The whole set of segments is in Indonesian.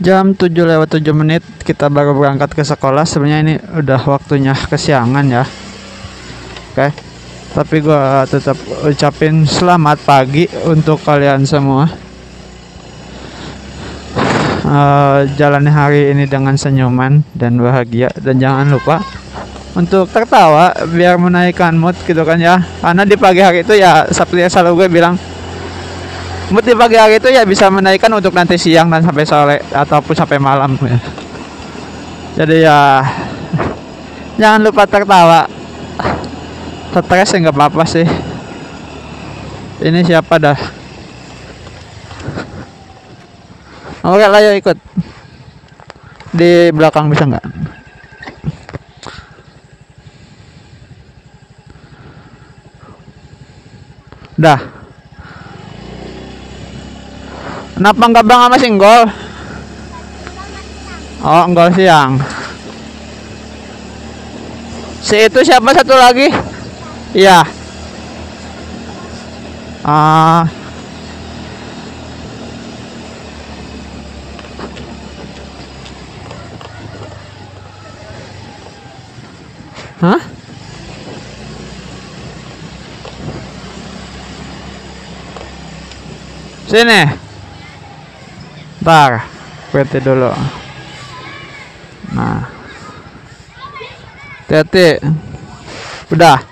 Jam 7 lewat 7 menit kita baru berangkat ke sekolah. Sebenarnya ini udah waktunya kesiangan ya. Oke. Tapi gua tetap ucapin selamat pagi untuk kalian semua. Uh, jalani hari ini dengan senyuman dan bahagia dan jangan lupa untuk tertawa biar menaikkan mood gitu kan ya karena di pagi hari itu ya seperti yang selalu gue bilang mood di pagi hari itu ya bisa menaikkan untuk nanti siang dan sampai sore ataupun sampai malam. Ya jadi ya jangan lupa tertawa. Stres ya nggak apa-apa sih. Ini siapa dah? Oke lah yuk ikut. Di belakang bisa nggak? Dah kenapa nggak bang sama singgol oh enggol siang. Si itu siapa satu lagi? Iya. Ah. Hah? Sini. Ntar, berhenti dulu. Nah. Hati-hati. Udah.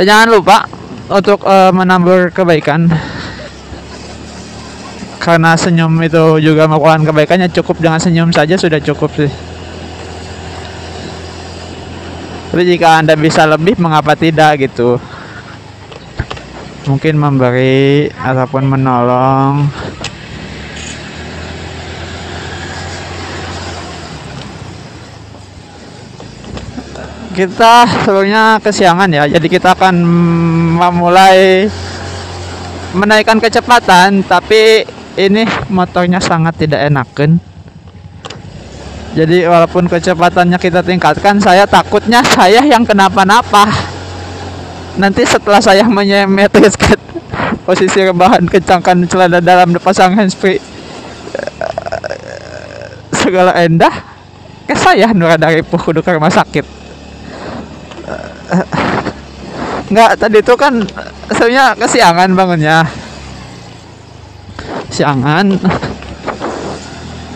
Dan jangan lupa untuk uh, menambah kebaikan. Karena senyum itu juga merupakan kebaikannya cukup dengan senyum saja sudah cukup sih. Tapi jika Anda bisa lebih mengapa tidak gitu. Mungkin memberi ataupun menolong. Kita sebenarnya kesiangan ya. Jadi kita akan memulai menaikkan kecepatan tapi ini motornya sangat tidak enakan jadi walaupun kecepatannya kita tingkatkan saya takutnya saya yang kenapa-napa nanti setelah saya menyemetriskan posisi rebahan kencangkan celana dalam pasang handsfree. Segala endah ke saya nura dari kudu ke rumah sakit. Nggak tadi itu kan sebenarnya kesiangan bangunnya. Siangan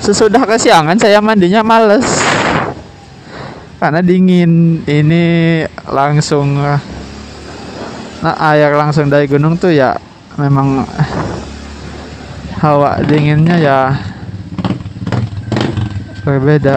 sesudah kesiangan saya mandinya males. Karena dingin ini langsung nah air langsung dari gunung tuh ya memang hawa dinginnya ya berbeda.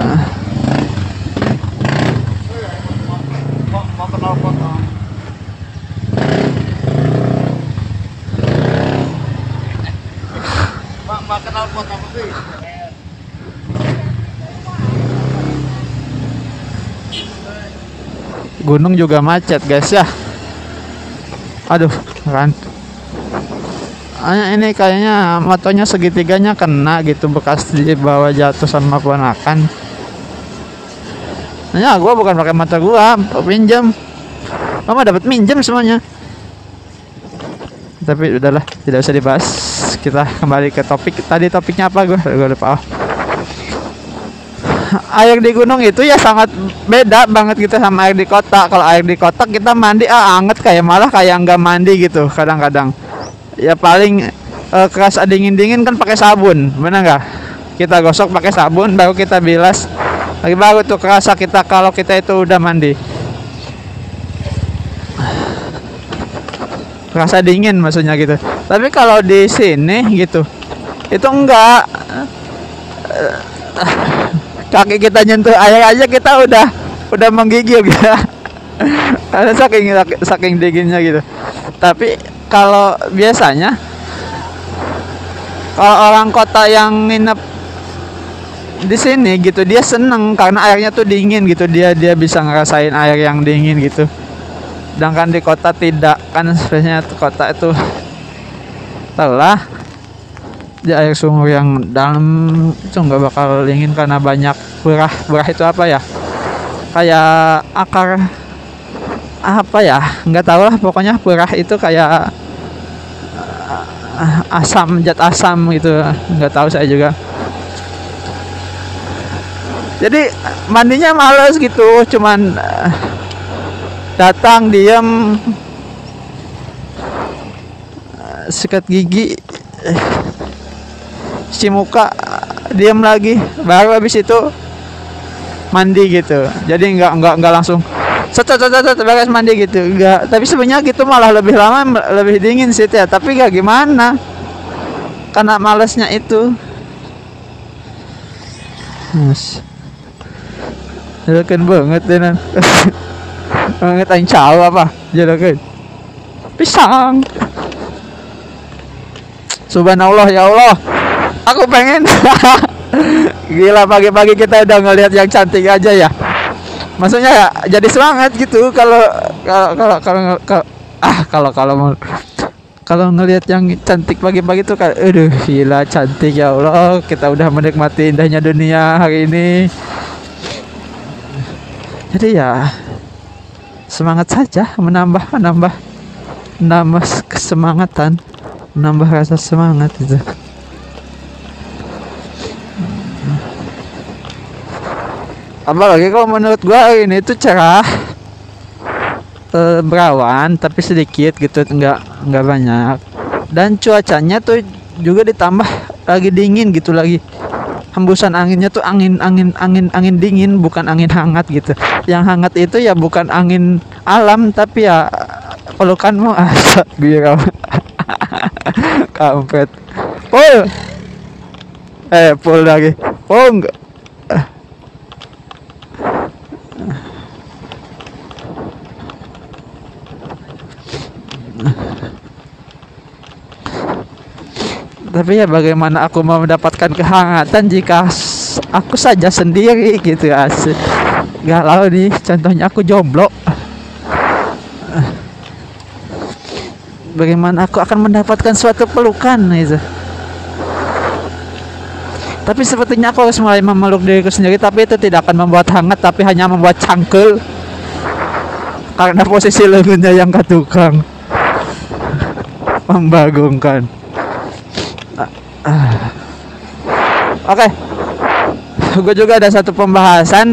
Gunung juga macet guys ya aduh kan Ah, ini kayaknya motonya segitiganya kena gitu bekas dibawa jatuh sama ponakan Nah, gua bukan pakai motor gua, pinjam. Mama dapat minjem semuanya. Tapi udahlah, tidak usah dibahas. Kita kembali ke topik. Tadi topiknya apa gua? Gua lupa. Oh. Air di gunung itu ya sangat beda banget kita sama air di kota. Kalau air di kota kita mandi ah anget kayak malah kayak nggak mandi gitu kadang-kadang. Ya paling eh, kerasa dingin-dingin kan pakai sabun, benar nggak? Kita gosok pakai sabun baru kita bilas. Lagi baru tuh kerasa kita kalau kita itu udah mandi. Rasa dingin maksudnya gitu. Tapi kalau di sini gitu, itu enggak. Kaki kita nyentuh air aja kita udah udah menggigil gitu. Karena saking saking dinginnya gitu. Tapi kalau biasanya kalau orang kota yang nginep di sini gitu dia seneng karena airnya tuh dingin gitu dia dia bisa ngerasain air yang dingin gitu sedangkan di kota tidak kan sebenarnya kota itu telah di air sumur yang dalam itu nggak bakal dingin karena banyak berah. Berah itu apa ya? Kayak akar apa ya? Nggak tahu lah pokoknya berah itu kayak ah, asam zat asam gitu. Nggak tahu saya juga. Jadi mandinya males gitu cuman eh, datang diam eh, sikat gigi cuci muka diam lagi baru habis itu mandi gitu jadi nggak nggak nggak langsung set set set set, beres mandi gitu nggak tapi sebenarnya gitu malah lebih lama lebih dingin sih ya tapi nggak gimana karena malesnya itu Mas. Jelakan banget tenan. banget aing caw apa? Jelakan. Pisang. Subhanallah ya Allah. Aku pengen. Gila pagi-pagi kita udah ngelihat yang cantik aja ya. Maksudnya ya jadi semangat gitu kalau kalau kalau kalau, ah kalau kalau kalau ngelihat yang cantik pagi-pagi tuh kayak aduh gila cantik ya Allah kita udah menikmati indahnya dunia hari ini jadi ya semangat saja menambah menambah menambah kesemangatan menambah rasa semangat itu apalagi kalau menurut gua ini tuh cerah eh, berawan tapi sedikit gitu nggak nggak banyak. Dan cuacanya tuh juga ditambah lagi dingin gitu lagi hembusan anginnya tuh angin angin angin angin dingin bukan angin hangat gitu. Yang hangat itu ya bukan angin alam tapi ya pelukanmu asap biar kampret. Pul eh pul lagi. Pul enggak tapi ya bagaimana aku mau mendapatkan kehangatan jika aku saja sendiri gitu asik. Galau nih contohnya aku jomblo. Bagaimana aku akan mendapatkan suatu pelukan gitu. Tapi sepertinya aku harus mulai memeluk diriku sendiri tapi itu tidak akan membuat hangat tapi hanya membuat cangkel. Karena posisi lengannya yang ketukang membagongkan Oke. Gue juga ada satu pembahasan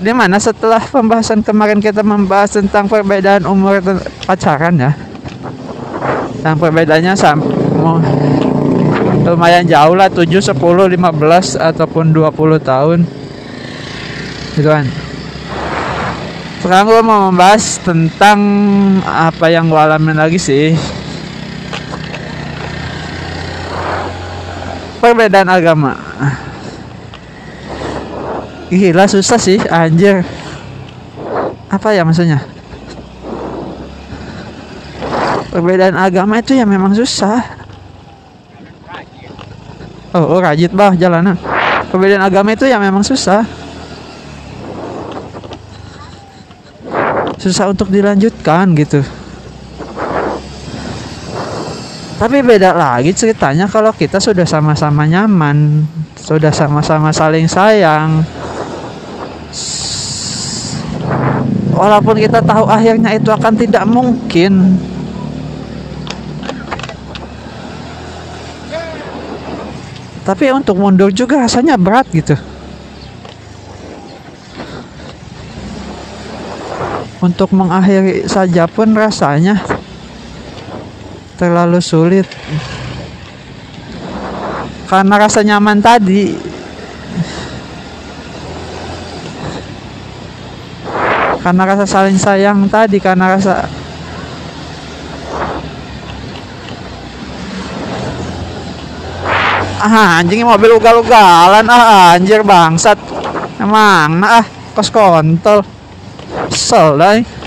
di mana setelah pembahasan kemarin kita membahas tentang perbedaan umur pacaran ya. Dan perbedaannya sam mau- lumayan jauh lah 7, 10, 15 ataupun 20 tahun. Gitu kan. Sekarang gue mau membahas tentang apa yang gue alamin lagi sih perbedaan agama. Gila susah sih anjir. Apa ya maksudnya? Perbedaan agama itu ya memang susah. Oh, oh rajit bah jalanan. Perbedaan agama itu ya memang susah. Susah untuk dilanjutkan gitu tapi beda lagi ceritanya kalau kita sudah sama-sama nyaman, sudah sama-sama saling sayang. Walaupun kita tahu akhirnya itu akan tidak mungkin. Tapi untuk mundur juga rasanya berat gitu. Untuk mengakhiri saja pun rasanya terlalu sulit. Karena rasa nyaman tadi. Karena rasa saling sayang tadi karena rasa ah anjing mobil ugal-ugalan. Ah anjir bangsat. Emang nah ah kos kontol. Kesel dah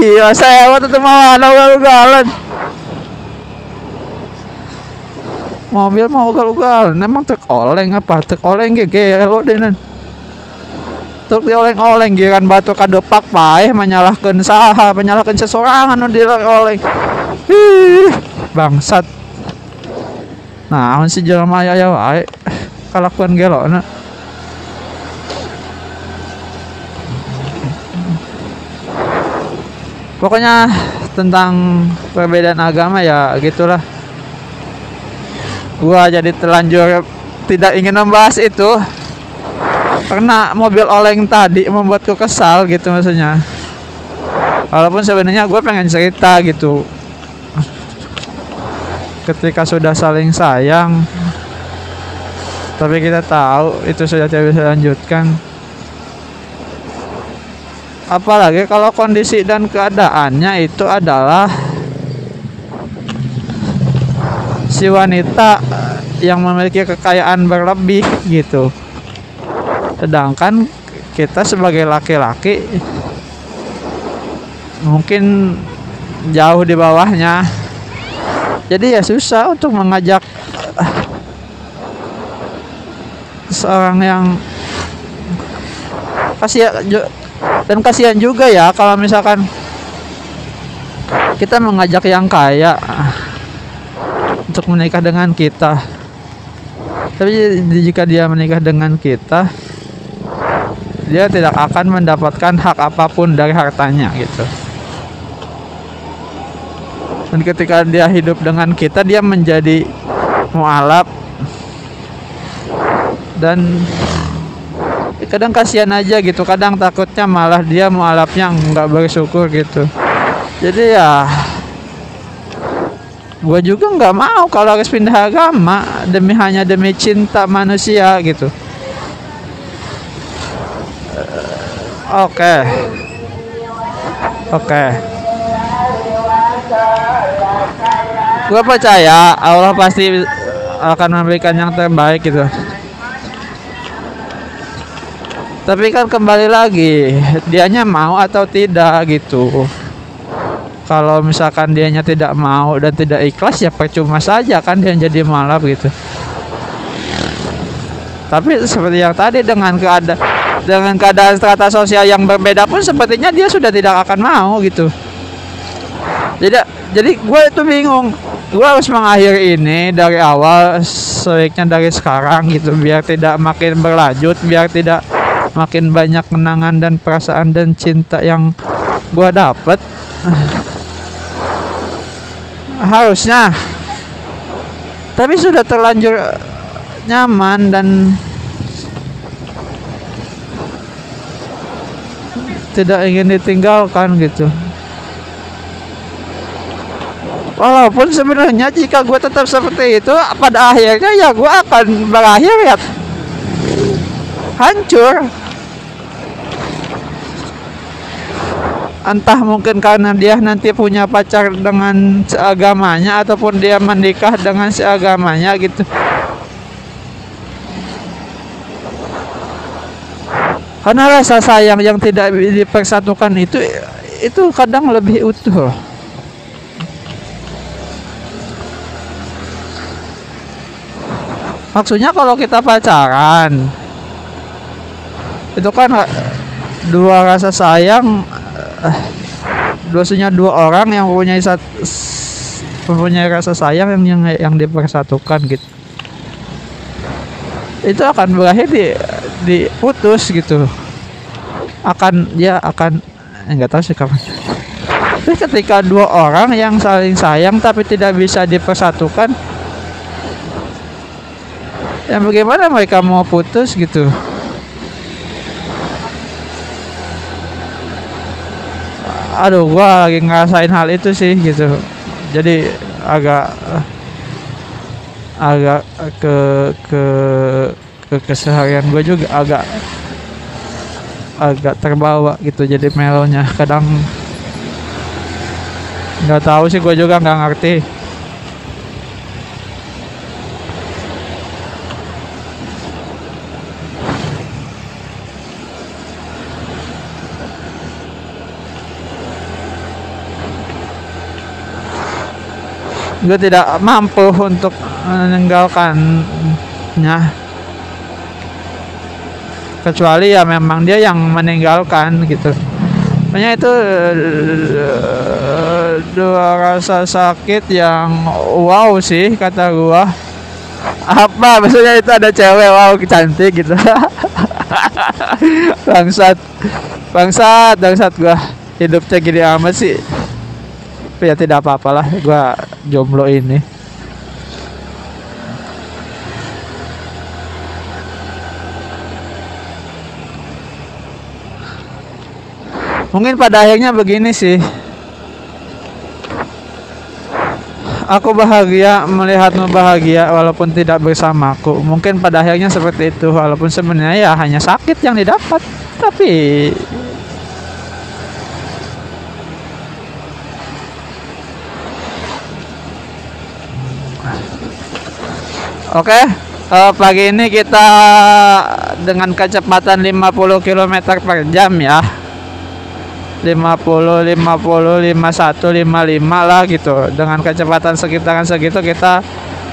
Gila saya waktu itu mau ada ugal-ugalan. Mobil mau ugal-ugalan Emang truk oleng apa? Truk oleng gelo deh nan Truk di oleng-oleng Giran batu kadepak paeh Menyalahkan saha Menyalahkan seseorang Anu di oleng Ih, Bangsat. Nah si jelma ya ya wae. Kalakuan gelo na pokoknya tentang perbedaan agama ya gitulah. Gua jadi terlanjur tidak ingin membahas itu. Karena mobil oleng tadi membuatku kesal gitu maksudnya. Walaupun sebenarnya gue pengen cerita gitu. Ketika sudah saling sayang. Tapi kita tahu itu sudah tidak bisa lanjutkan apalagi kalau kondisi dan keadaannya itu adalah si wanita yang memiliki kekayaan berlebih gitu. Sedangkan kita sebagai laki-laki mungkin jauh di bawahnya. Jadi ya susah untuk mengajak seorang yang kasihan dan kasihan juga ya kalau misalkan kita mengajak yang kaya untuk menikah dengan kita. Tapi jika dia menikah dengan kita dia tidak akan mendapatkan hak apa pun dari hartanya gitu. Dan ketika dia hidup dengan kita dia menjadi mualaf dan kadang kasihan aja gitu kadang takutnya malah dia mualafnya nggak bersyukur gitu jadi ya gue juga nggak mau kalau harus pindah agama demi hanya demi cinta manusia gitu oke okay. oke okay. gue percaya Allah pasti akan memberikan yang terbaik gitu tapi kan kembali lagi dianya mau atau tidak gitu. Kalau misalkan dianya tidak mau dan tidak ikhlas ya percuma saja kan dia jadi malap gitu. Tapi seperti yang tadi dengan keadaan dengan keadaan strata sosial yang berbeda pun sepertinya dia sudah tidak akan mau gitu. Jadi jadi gue itu bingung. Gue harus mengakhiri ini dari awal sebaiknya dari sekarang gitu biar tidak makin berlanjut biar tidak makin banyak kenangan dan perasaan dan cinta yang gua dapet. Harusnya. Tapi sudah terlanjur nyaman dan tidak ingin ditinggalkan gitu. Walaupun sebenarnya jika gue tetap seperti itu pada akhirnya ya gue akan berakhir ya hancur. Entah mungkin karena dia nanti punya pacar dengan seagamanya ataupun dia menikah dengan seagamanya gitu. Karena rasa sayang yang tidak dipersatukan itu itu kadang lebih utuh. Maksudnya kalau kita pacaran itu kan dua rasa sayang dosanya dua orang yang mempunyai satu mempunyai rasa sayang yang yang yang dipersatukan gitu. Itu akan berakhir di diputus gitu. Akan dia akan enggak tahu sih kapan. Tapi ketika dua orang yang saling sayang tapi tidak bisa dipersatukan yang bagaimana mereka mau putus gitu aduh gua lagi ngerasain hal itu sih gitu. Jadi agak agak ke ke ke keseharian gue juga agak agak terbawa gitu jadi melonya. Kadang nggak tahu sih gue juga nggak ngerti gue tidak mampu untuk meninggalkannya. Kecuali ya memang dia yang meninggalkan gitu. Makanya itu dua rasa sakit yang wow sih kata gua. Apa maksudnya itu ada cewek wow cantik gitu. Bangsat. Bangsat bangsat gua. Hidupnya gini amat sih tapi ya tidak apa-apalah gua jomblo ini. Mungkin pada akhirnya begini sih. Aku bahagia melihatmu bahagia walaupun tidak bersamaku. Mungkin pada akhirnya seperti itu walaupun sebenarnya ya hanya sakit yang didapat. Tapi Oke, eh, pagi ini kita dengan kecepatan 50 km per jam ya. 50 50 51 55 lah gitu. Dengan kecepatan sekitaran segitu kita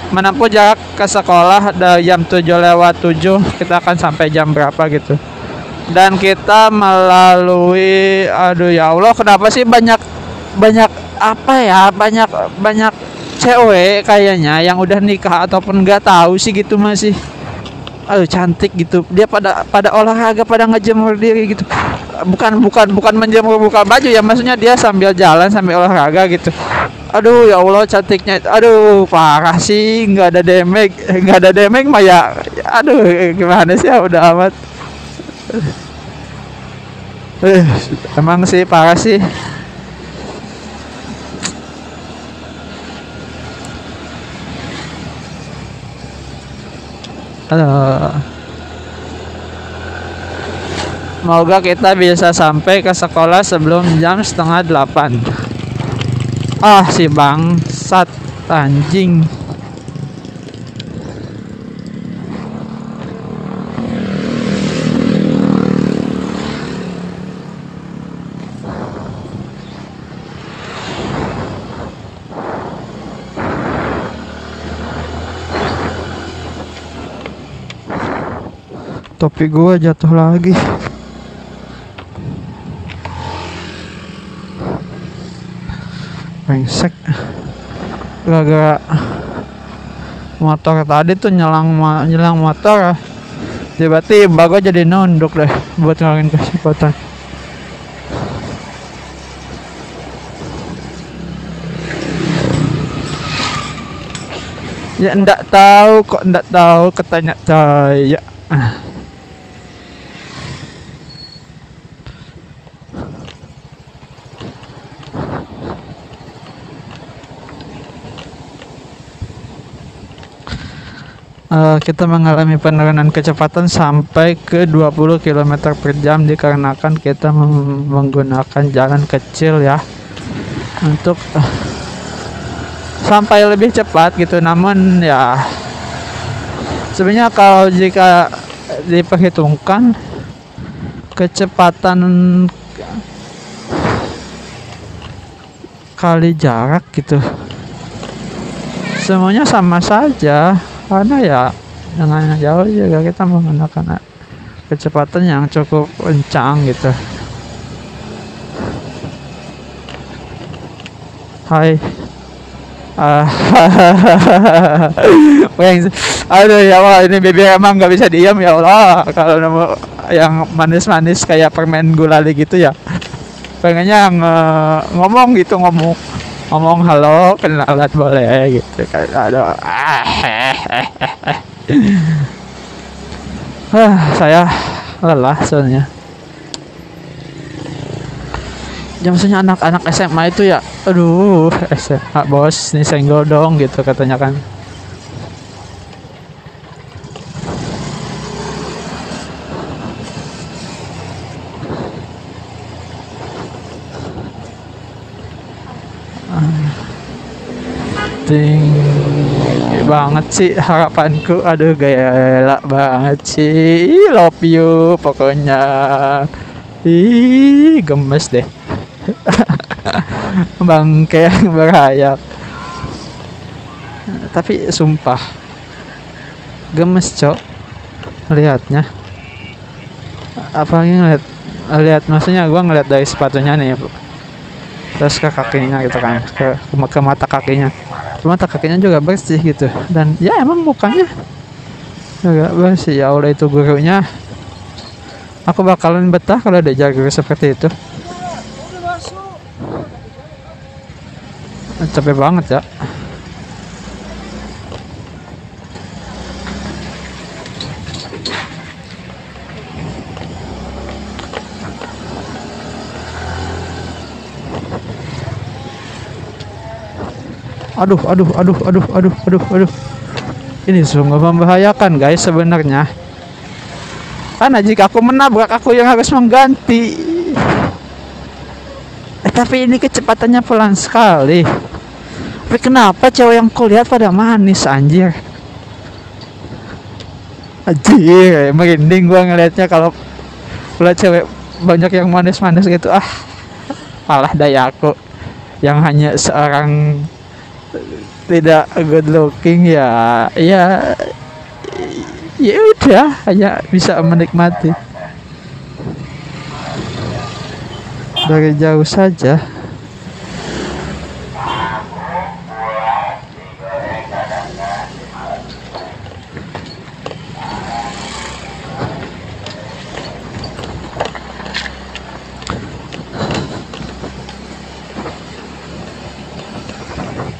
menempuh jarak ke sekolah dari jam 7 lewat 7 kita akan sampai jam berapa gitu. Dan kita melalui aduh ya Allah kenapa sih banyak banyak apa ya banyak banyak cewek kayaknya yang udah nikah ataupun nggak tahu sih gitu masih. Aduh cantik gitu. Dia pada pada olahraga pada ngejemur diri gitu. Bukan bukan bukan menjemur buka baju ya. Maksudnya dia sambil jalan sambil olahraga gitu. Aduh ya Allah cantiknya. Aduh parah sih. Nggak ada demek nggak ada demek mah ya. Aduh gimana sih? Ya udah amat. Eh emang sih parah sih Halo. Semoga kita bisa sampai ke sekolah sebelum jam setengah delapan. Ah, si bangsat anjing. Topi gua jatuh lagi. Brengsek. Gara-gara motor tadi tuh nyelang nyelang motor tiba-tiba gua jadi nunduk deh buat ngalahin kecepatan ya ndak tahu kok ndak tahu ketanya saya Eh, kita mengalami penurunan kecepatan sampai ke 20 km per jam dikarenakan kita menggunakan jalan kecil ya. Untuk eh, sampai lebih cepat gitu. Namun ya sebenarnya kalau jika diperhitungkan kecepatan kali jarak gitu semuanya sama saja. Karena ya dengan jauh juga kita menggunakan kecepatan yang cukup kencang gitu. Hai. Ah, aduh ya Allah ini bibir emang nggak bisa diam ya Allah. Kalau nemu yang manis-manis kayak permen gulali gitu ya. Pengennya nge- ngomong gitu ngomong. Ngomong halo kenalan boleh gitu. Kan aduh ah saya lelah soalnya ya maksudnya anak-anak SMA itu ya aduh SMA bos nih senggol dong gitu katanya kan. Tinggi banget sih harapanku. Aduh gaya banget sih. Ih, love you pokoknya. Ih gemes deh. Bangke yang berhayap tapi sumpah gemes cok. Lihatnya apalagi ngeliat lihat maksudnya gua ngeliat dari sepatunya nih terus ke kakinya gitu kan ke, ke mata kakinya mata kakinya juga bersih gitu. Dan ya emang mukanya juga bersih. Ya Allah itu gurunya. Aku bakalan betah kalau ada guru seperti itu. Capek banget ya aduh aduh aduh aduh aduh aduh aduh. Ini sungguh membahayakan guys sebenarnya. Karena jika aku menabrak aku yang harus mengganti. Eh tapi ini kecepatannya pelan sekali. Tapi kenapa cewek yang kulihat pada manis anjir? Anjir merinding gua ngelihatnya kalau lihat cewek banyak yang manis-manis gitu. Ah malah daya aku yang hanya seorang tidak good looking ya ya ya udah hanya bisa menikmati. Dari jauh saja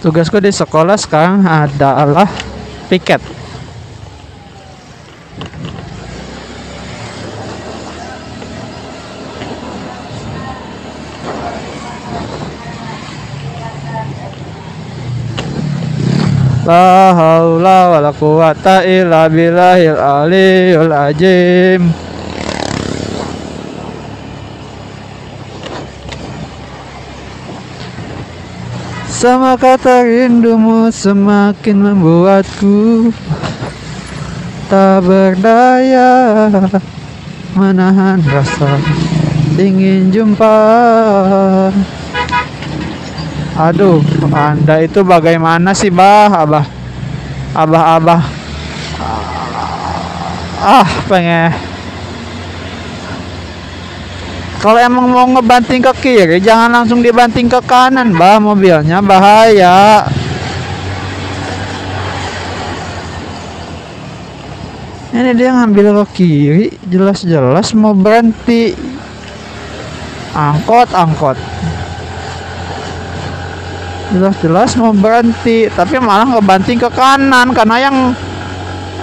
tugasku di sekolah sekarang adalah piket. La haula wala quwata illa billahil aliyul azim Sama kata rindumu semakin membuatku Tak berdaya Menahan rasa ingin jumpa. Aduh, anda itu bagaimana sih bah? Abah Abah Abah. Ah, pengen kalau emang mau ngebanting ke kiri, jangan langsung dibanting ke kanan, bah mobilnya bahaya. Ini dia ngambil ke kiri, jelas-jelas mau berhenti. Angkot, angkot. Jelas-jelas mau berhenti, tapi malah ngebanting ke kanan karena yang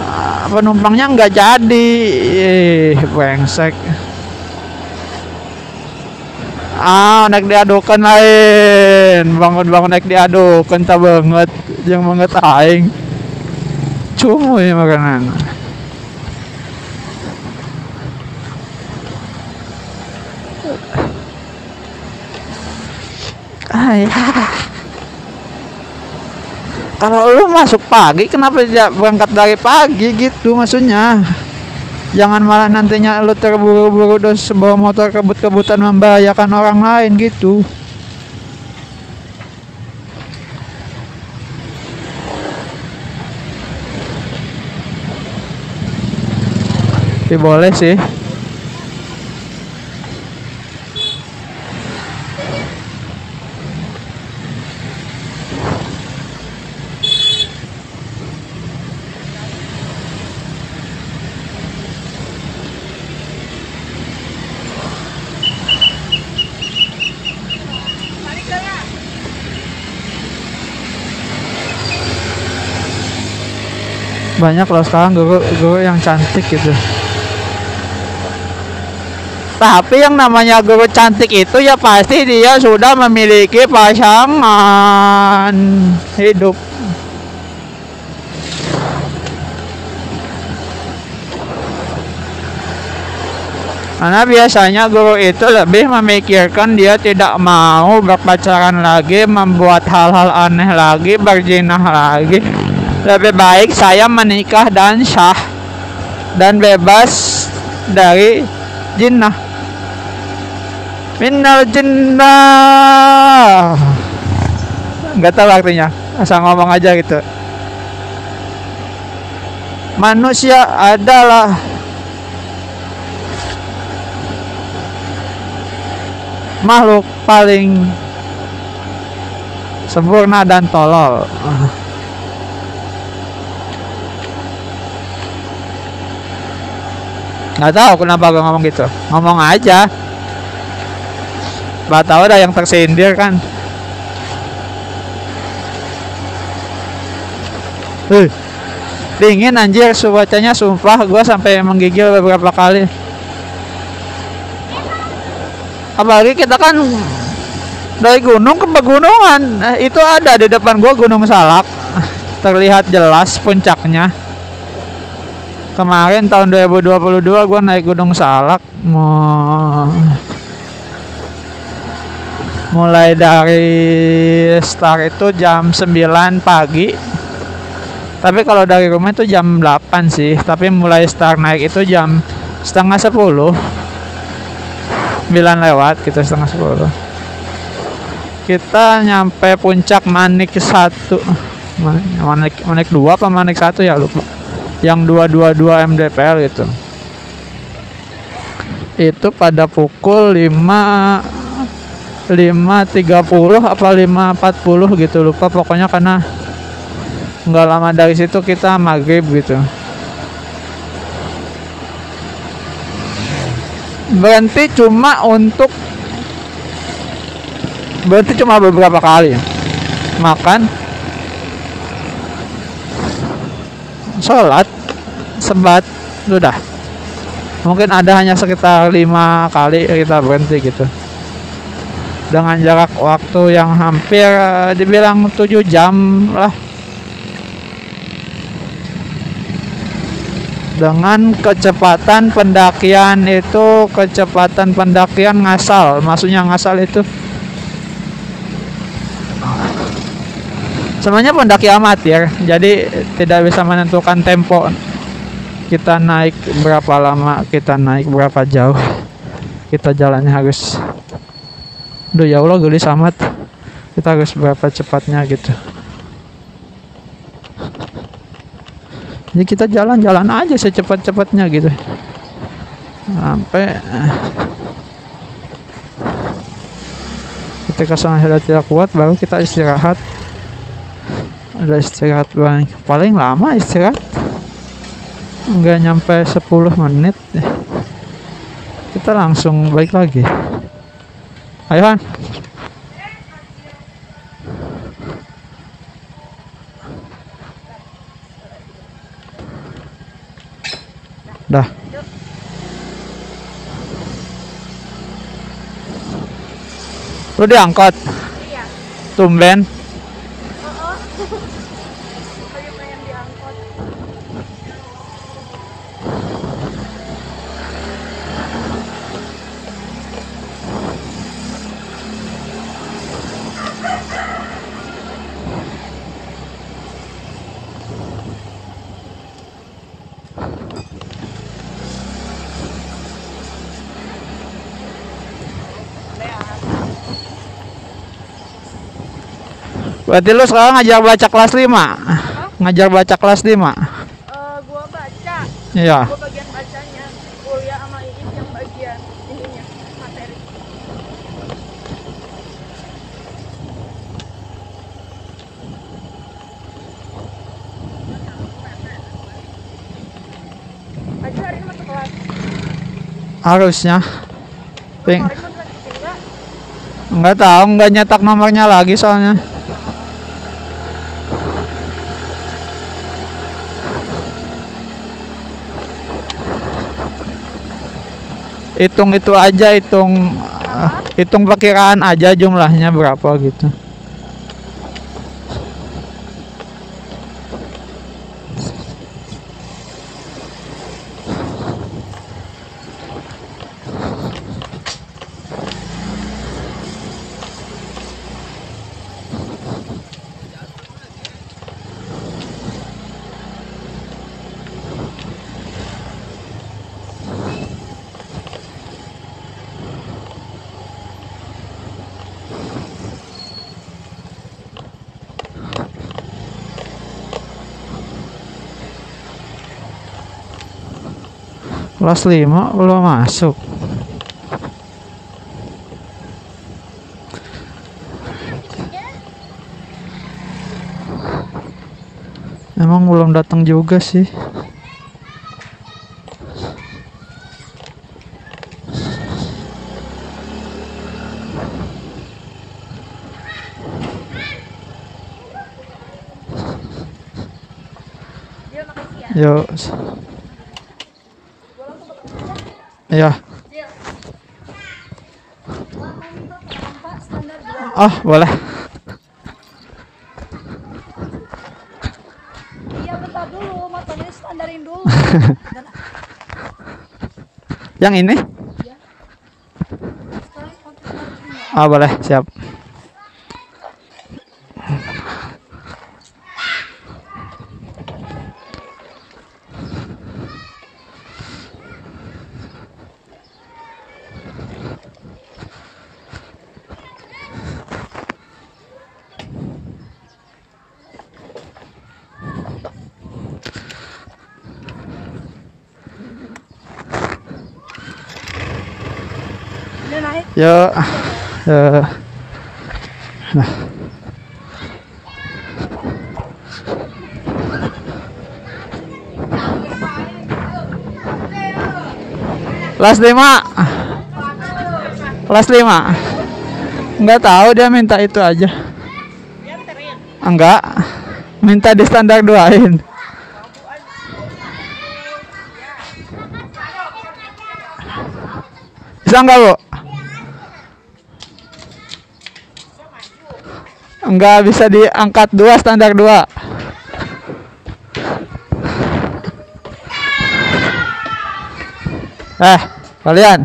ah, penumpangnya nggak jadi. Eh, brengsek ah naik diadukan lain. Bangun bangun naik diadukan tak banget. Yang banget aing. Cuma ya makanan kalau lu masuk pagi kenapa tidak berangkat dari pagi gitu maksudnya jangan malah nantinya lu terburu-buru dan sebuah motor kebut-kebutan membahayakan orang lain gitu. Tapi boleh sih banyak loh sekarang guru guru yang cantik gitu. Tapi yang namanya guru cantik itu ya pasti dia sudah memiliki pasangan hidup. Karena biasanya guru itu lebih memikirkan dia tidak mau berpacaran lagi membuat hal-hal aneh lagi berjinah lagi lebih baik saya menikah dan syah dan bebas dari jinnah. Minal jinnah. Nggak tahu artinya. Asal ngomong aja gitu. Manusia adalah makhluk paling sempurna dan tolol nggak tahu kenapa gue ngomong gitu. Ngomong aja. Siapa tahu ada yang tersindir kan. Heh. dingin anjir cuacanya sumpah gua sampai menggigil beberapa kali. Apalagi kita kan dari gunung ke pegunungan. Eh, itu ada di depan gua gunung salak. Terlihat jelas puncaknya kemarin tahun 2022 gua naik gunung salak. Mau mulai dari start itu jam 9 pagi. Tapi kalau dari rumah itu jam 8 sih. Tapi mulai start naik itu jam setengah 10 9 lewat gitu setengah 10 kita nyampe puncak manik satu. Manik manik dua apa manik satu ya lupa yang 222 mdpl gitu. Itu pada pukul 5 5.30 apa 5.40 gitu lupa pokoknya karena nggak lama dari situ kita maghrib gitu. Berhenti cuma untuk berhenti cuma beberapa kali makan sholat sebat sudah. Mungkin ada hanya sekitar lima kali kita berhenti gitu. Dengan jarak waktu yang hampir eh, dibilang 7 jam lah. Dengan kecepatan pendakian itu kecepatan pendakian ngasal. Maksudnya ngasal itu sebenarnya pendaki amatir jadi tidak bisa menentukan tempo kita naik berapa lama kita naik berapa jauh. Kita jalannya harus Duh ya Allah gelis amat. Kita harus berapa cepatnya gitu. Jadi kita jalan-jalan aja secepat-cepatnya gitu. Sampai eh, ketika sang tidak kuat baru kita istirahat ada istirahat paling paling lama istirahat. Nggak nyampe 10 menit kita langsung balik lagi. Ayo Han. Dah. Lu diangkot Iya. tumben berarti lu sekarang ngajar baca kelas 5 ngajar baca kelas 5 Eh, gua baca. iya Gua bagian bacanya. Kuliah sama Iis yang bagian ininya materi. Aja hari ini masuk kelas. harusnya Ping. Kemarin kan lanjutin nggak? nggak tahu nggak nyetak nomornya lagi soalnya hitung itu aja hitung eh, hitung perkiraan aja jumlahnya berapa gitu kelas 5 belum masuk emang belum datang juga sih Yo. Iya. Oh, boleh. Iya bentar dulu, matanya standarin dulu. Yang ini? Pakai Ah, boleh. Siap. Yuk. Yuk. Nah. Kelas 5 Kelas 5 Enggak tahu dia minta itu aja Enggak Minta di standar duain Bisa enggak bu? Enggak bisa diangkat dua standar dua. Eh, kalian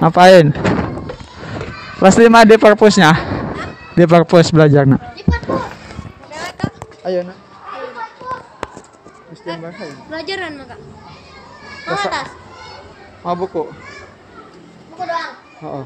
ngapain? Kelas 5 di perpusnya. Di perpus belajarnya. Ayo nak. Pelajaran maka. Masa- atas. Mau buku? Buku doang. Oh,